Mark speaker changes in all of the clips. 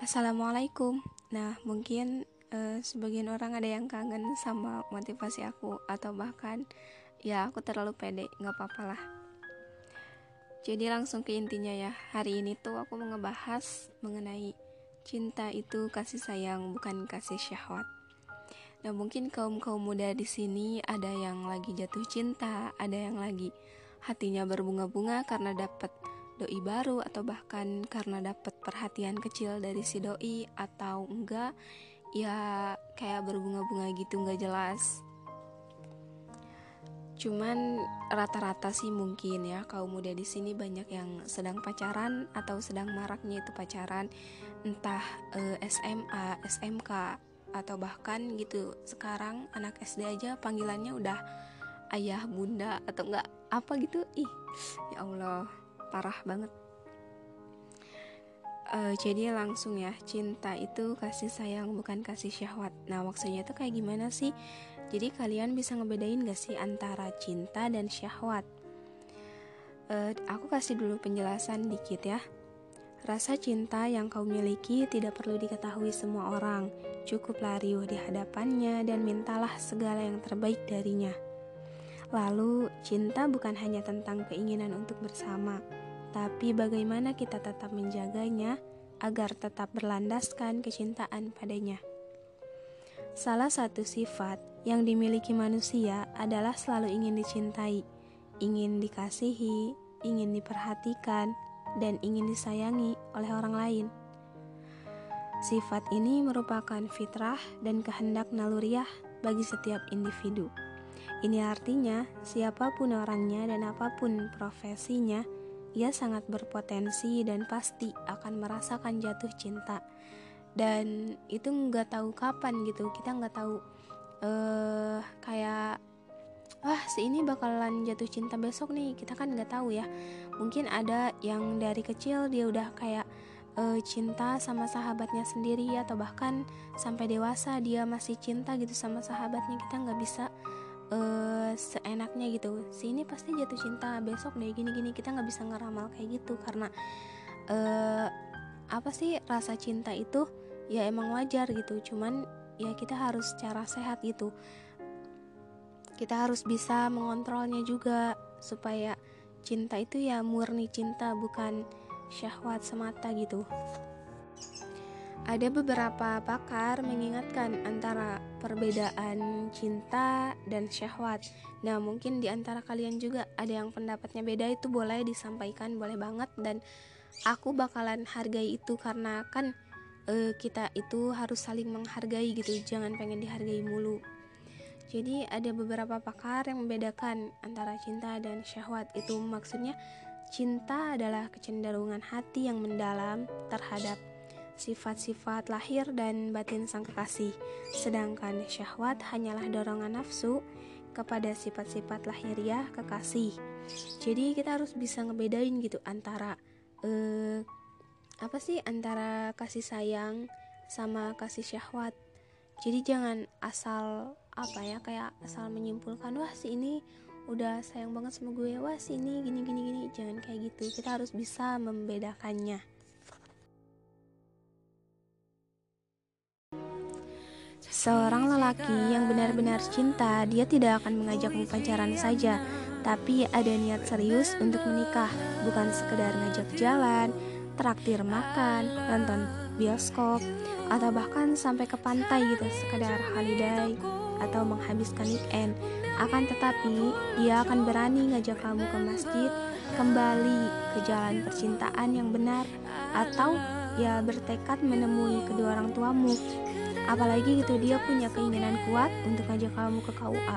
Speaker 1: Assalamualaikum. Nah, mungkin uh, sebagian orang ada yang kangen sama motivasi aku atau bahkan ya aku terlalu pede, nggak apa-apa lah. Jadi langsung ke intinya ya. Hari ini tuh aku mau ngebahas mengenai cinta itu kasih sayang bukan kasih syahwat. Nah, mungkin kaum-kaum muda di sini ada yang lagi jatuh cinta, ada yang lagi hatinya berbunga-bunga karena dapat doi baru atau bahkan karena dapat perhatian kecil dari si doi atau enggak ya kayak berbunga-bunga gitu nggak jelas. Cuman rata-rata sih mungkin ya kaum muda di sini banyak yang sedang pacaran atau sedang maraknya itu pacaran entah eh, SMA, SMK atau bahkan gitu sekarang anak SD aja panggilannya udah ayah bunda atau enggak apa gitu ih ya Allah parah banget. Uh, jadi langsung ya cinta itu kasih sayang bukan kasih syahwat. Nah maksudnya itu kayak gimana sih? Jadi kalian bisa ngebedain gak sih antara cinta dan syahwat? Uh, aku kasih dulu penjelasan dikit ya. Rasa cinta yang kau miliki tidak perlu diketahui semua orang. Cukuplah riuh di hadapannya dan mintalah segala yang terbaik darinya. Lalu, cinta bukan hanya tentang keinginan untuk bersama, tapi bagaimana kita tetap menjaganya agar tetap berlandaskan kecintaan padanya. Salah satu sifat yang dimiliki manusia adalah selalu ingin dicintai, ingin dikasihi, ingin diperhatikan, dan ingin disayangi oleh orang lain. Sifat ini merupakan fitrah dan kehendak naluriah bagi setiap individu. Ini artinya, siapa pun orangnya dan apa pun profesinya, ia sangat berpotensi dan pasti akan merasakan jatuh cinta. Dan itu nggak tahu kapan gitu. Kita nggak tahu uh, kayak wah si ini bakalan jatuh cinta besok nih. Kita kan nggak tahu ya. Mungkin ada yang dari kecil dia udah kayak uh, cinta sama sahabatnya sendiri atau bahkan sampai dewasa dia masih cinta gitu sama sahabatnya. Kita nggak bisa uh, seenaknya gitu. Si ini pasti jatuh cinta besok deh gini-gini. Kita nggak bisa ngeramal kayak gitu karena uh, apa sih rasa cinta itu ya emang wajar gitu. Cuman ya kita harus secara sehat gitu. Kita harus bisa mengontrolnya juga supaya cinta itu ya murni cinta bukan syahwat semata gitu ada beberapa pakar mengingatkan antara perbedaan cinta dan syahwat. Nah, mungkin di antara kalian juga ada yang pendapatnya beda itu boleh disampaikan, boleh banget dan aku bakalan hargai itu karena kan e, kita itu harus saling menghargai gitu, jangan pengen dihargai mulu. Jadi ada beberapa pakar yang membedakan antara cinta dan syahwat. Itu maksudnya cinta adalah kecenderungan hati yang mendalam terhadap sifat-sifat lahir dan batin sang kekasih, sedangkan syahwat hanyalah dorongan nafsu kepada sifat-sifat lahiriah kekasih. Jadi kita harus bisa ngebedain gitu antara eh, apa sih antara kasih sayang sama kasih syahwat. Jadi jangan asal apa ya kayak asal menyimpulkan wah si ini udah sayang banget sama gue wah si ini gini gini gini jangan kayak gitu kita harus bisa membedakannya Seorang lelaki yang benar-benar cinta, dia tidak akan mengajakmu pacaran saja, tapi ada niat serius untuk menikah, bukan sekedar ngajak jalan, traktir makan, nonton bioskop, atau bahkan sampai ke pantai gitu, sekedar holiday atau menghabiskan weekend. Akan tetapi, dia akan berani ngajak kamu ke masjid, kembali ke jalan percintaan yang benar, atau ya bertekad menemui kedua orang tuamu apalagi gitu dia punya keinginan kuat untuk ngajak kamu ke KUA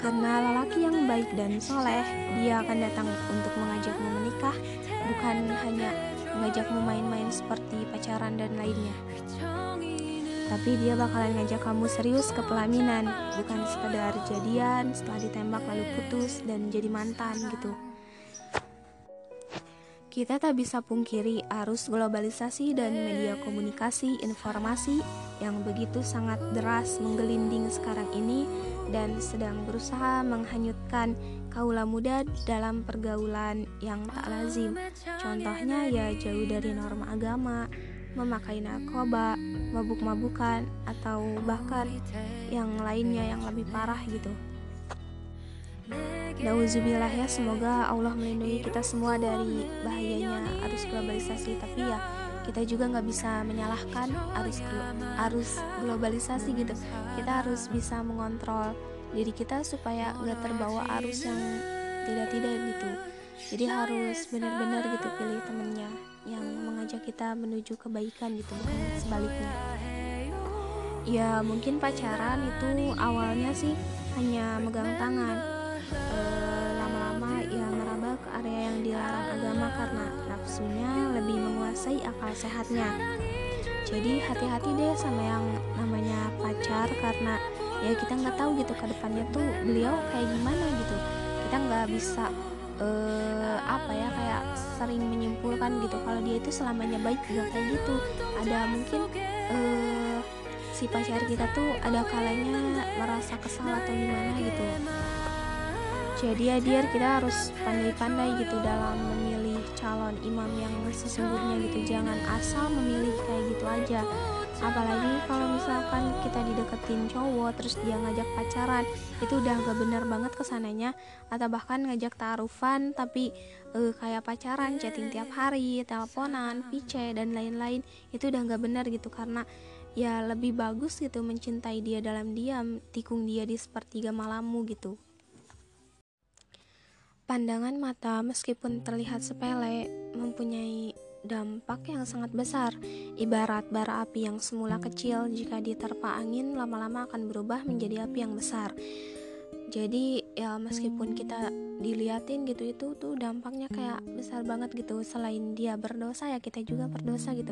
Speaker 1: karena lelaki yang baik dan soleh dia akan datang untuk mengajakmu menikah bukan hanya mengajakmu main-main seperti pacaran dan lainnya. Tapi dia bakalan ngajak kamu serius ke pelaminan bukan sekedar jadian setelah ditembak lalu putus dan jadi mantan gitu kita tak bisa pungkiri arus globalisasi dan media komunikasi informasi yang begitu sangat deras menggelinding sekarang ini dan sedang berusaha menghanyutkan kaula muda dalam pergaulan yang tak lazim. Contohnya ya jauh dari norma agama, memakai narkoba, mabuk-mabukan, atau bahkan yang lainnya yang lebih parah gitu. Nauzubillah ya, semoga Allah melindungi kita semua dari bahayanya arus globalisasi. Tapi ya kita juga nggak bisa menyalahkan arus arus globalisasi gitu. Kita harus bisa mengontrol diri kita supaya nggak terbawa arus yang tidak-tidak gitu. Jadi harus benar-benar gitu pilih temennya yang mengajak kita menuju kebaikan gitu bukan sebaliknya ya mungkin pacaran itu awalnya sih hanya megang tangan menguasai akal sehatnya. Jadi hati-hati deh sama yang namanya pacar karena ya kita nggak tahu gitu ke depannya tuh beliau kayak gimana gitu. Kita nggak bisa uh, apa ya kayak sering menyimpulkan gitu kalau dia itu selamanya baik juga kayak gitu. Ada mungkin uh, si pacar kita tuh ada kalanya merasa kesal atau gimana gitu jadi ya dia kita harus pandai-pandai gitu dalam memilih calon imam yang sesungguhnya gitu. Jangan asal memilih kayak gitu aja. Apalagi kalau misalkan kita dideketin cowok terus dia ngajak pacaran itu udah gak bener banget ke sananya. Atau bahkan ngajak taruhan tapi uh, kayak pacaran chatting tiap hari teleponan pice dan lain-lain itu udah gak bener gitu. Karena ya lebih bagus gitu mencintai dia dalam diam tikung dia di sepertiga malammu gitu pandangan mata meskipun terlihat sepele mempunyai dampak yang sangat besar. Ibarat bara api yang semula kecil, jika diterpa angin, lama-lama akan berubah menjadi api yang besar. Jadi ya meskipun kita diliatin gitu itu tuh dampaknya kayak besar banget gitu. Selain dia berdosa ya kita juga berdosa gitu.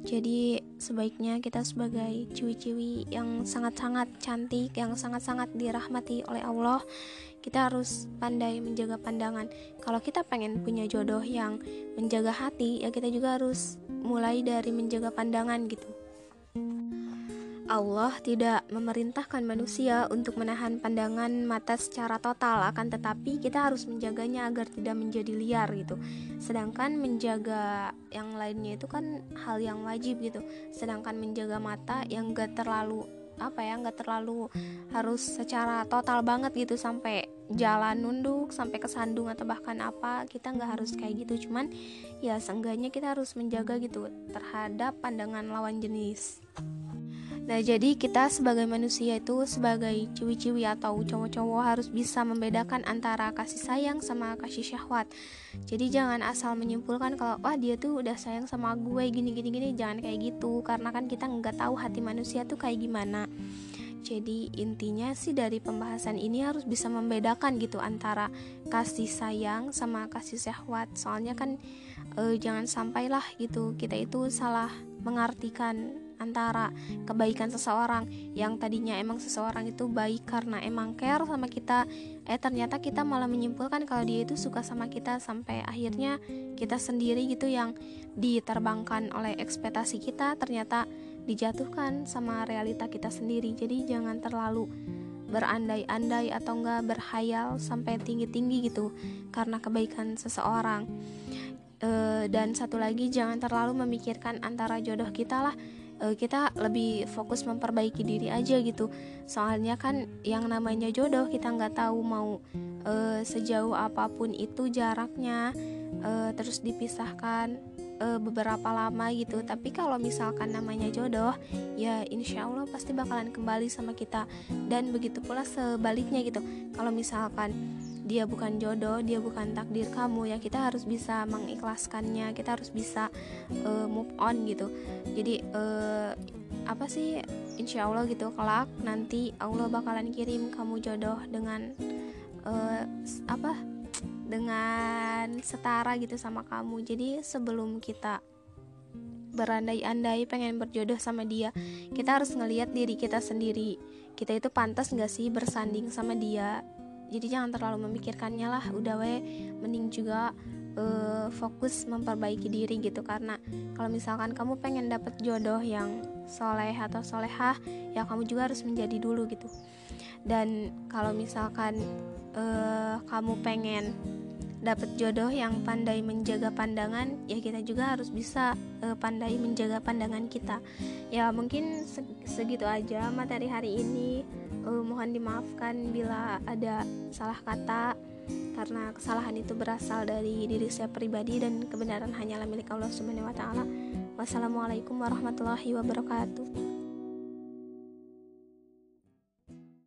Speaker 1: Jadi sebaiknya kita sebagai ciwi-ciwi yang sangat-sangat cantik, yang sangat-sangat dirahmati oleh Allah, kita harus pandai menjaga pandangan. Kalau kita pengen punya jodoh yang menjaga hati, ya kita juga harus mulai dari menjaga pandangan gitu. Allah tidak memerintahkan manusia untuk menahan pandangan mata secara total, akan tetapi kita harus menjaganya agar tidak menjadi liar gitu. Sedangkan menjaga yang lainnya itu kan hal yang wajib gitu. Sedangkan menjaga mata yang gak terlalu apa ya nggak terlalu harus secara total banget gitu sampai jalan nunduk sampai kesandung atau bahkan apa kita nggak harus kayak gitu cuman ya seenggaknya kita harus menjaga gitu terhadap pandangan lawan jenis Nah, jadi kita sebagai manusia itu sebagai ciwi-ciwi atau cowok-cowok harus bisa membedakan antara kasih sayang sama kasih syahwat. Jadi jangan asal menyimpulkan kalau wah dia tuh udah sayang sama gue gini gini gini jangan kayak gitu karena kan kita nggak tahu hati manusia tuh kayak gimana. Jadi intinya sih dari pembahasan ini harus bisa membedakan gitu antara kasih sayang sama kasih syahwat. Soalnya kan e, jangan sampailah gitu kita itu salah mengartikan antara kebaikan seseorang yang tadinya emang seseorang itu baik karena emang care sama kita eh ternyata kita malah menyimpulkan kalau dia itu suka sama kita sampai akhirnya kita sendiri gitu yang diterbangkan oleh ekspektasi kita ternyata dijatuhkan sama realita kita sendiri. Jadi jangan terlalu berandai-andai atau enggak berhayal sampai tinggi-tinggi gitu karena kebaikan seseorang. E, dan satu lagi jangan terlalu memikirkan antara jodoh kita lah uh, kita lebih fokus memperbaiki diri aja gitu. Soalnya kan yang namanya jodoh kita nggak tahu mau uh, sejauh apa pun itu jaraknya uh, terus dipisahkan uh, beberapa lama gitu. Tapi kalau misalkan namanya jodoh ya insya Allah pasti bakalan kembali sama kita. Dan begitu pula sebaliknya gitu. Kalau misalkan dia bukan jodoh, dia bukan takdir kamu ya kita harus bisa mengikhlaskannya, kita harus bisa uh, move on gitu. Jadi uh, apa sih insya Allah gitu kelak nanti Allah bakalan kirim kamu jodoh dengan uh, apa dengan setara gitu sama kamu. Jadi sebelum kita berandai-andai pengen berjodoh sama dia, kita harus ngelihat diri kita sendiri. Kita itu pantas nggak sih bersanding sama dia? Jadi jangan terlalu memikirkannya lah udah we mending juga uh, fokus memperbaiki diri gitu. Karena kalau misalkan kamu pengen dapet jodoh yang soleh atau solehah ya kamu juga harus menjadi dulu gitu. Dan kalau misalkan uh, kamu pengen dapat jodoh yang pandai menjaga pandangan ya kita juga harus bisa uh, pandai menjaga pandangan kita ya mungkin segitu aja materi hari ini uh, mohon dimaafkan bila ada salah kata karena kesalahan itu berasal dari diri saya pribadi dan kebenaran hanyalah milik Allah Subhanahu wa taala. Wassalamualaikum warahmatullahi wabarakatuh.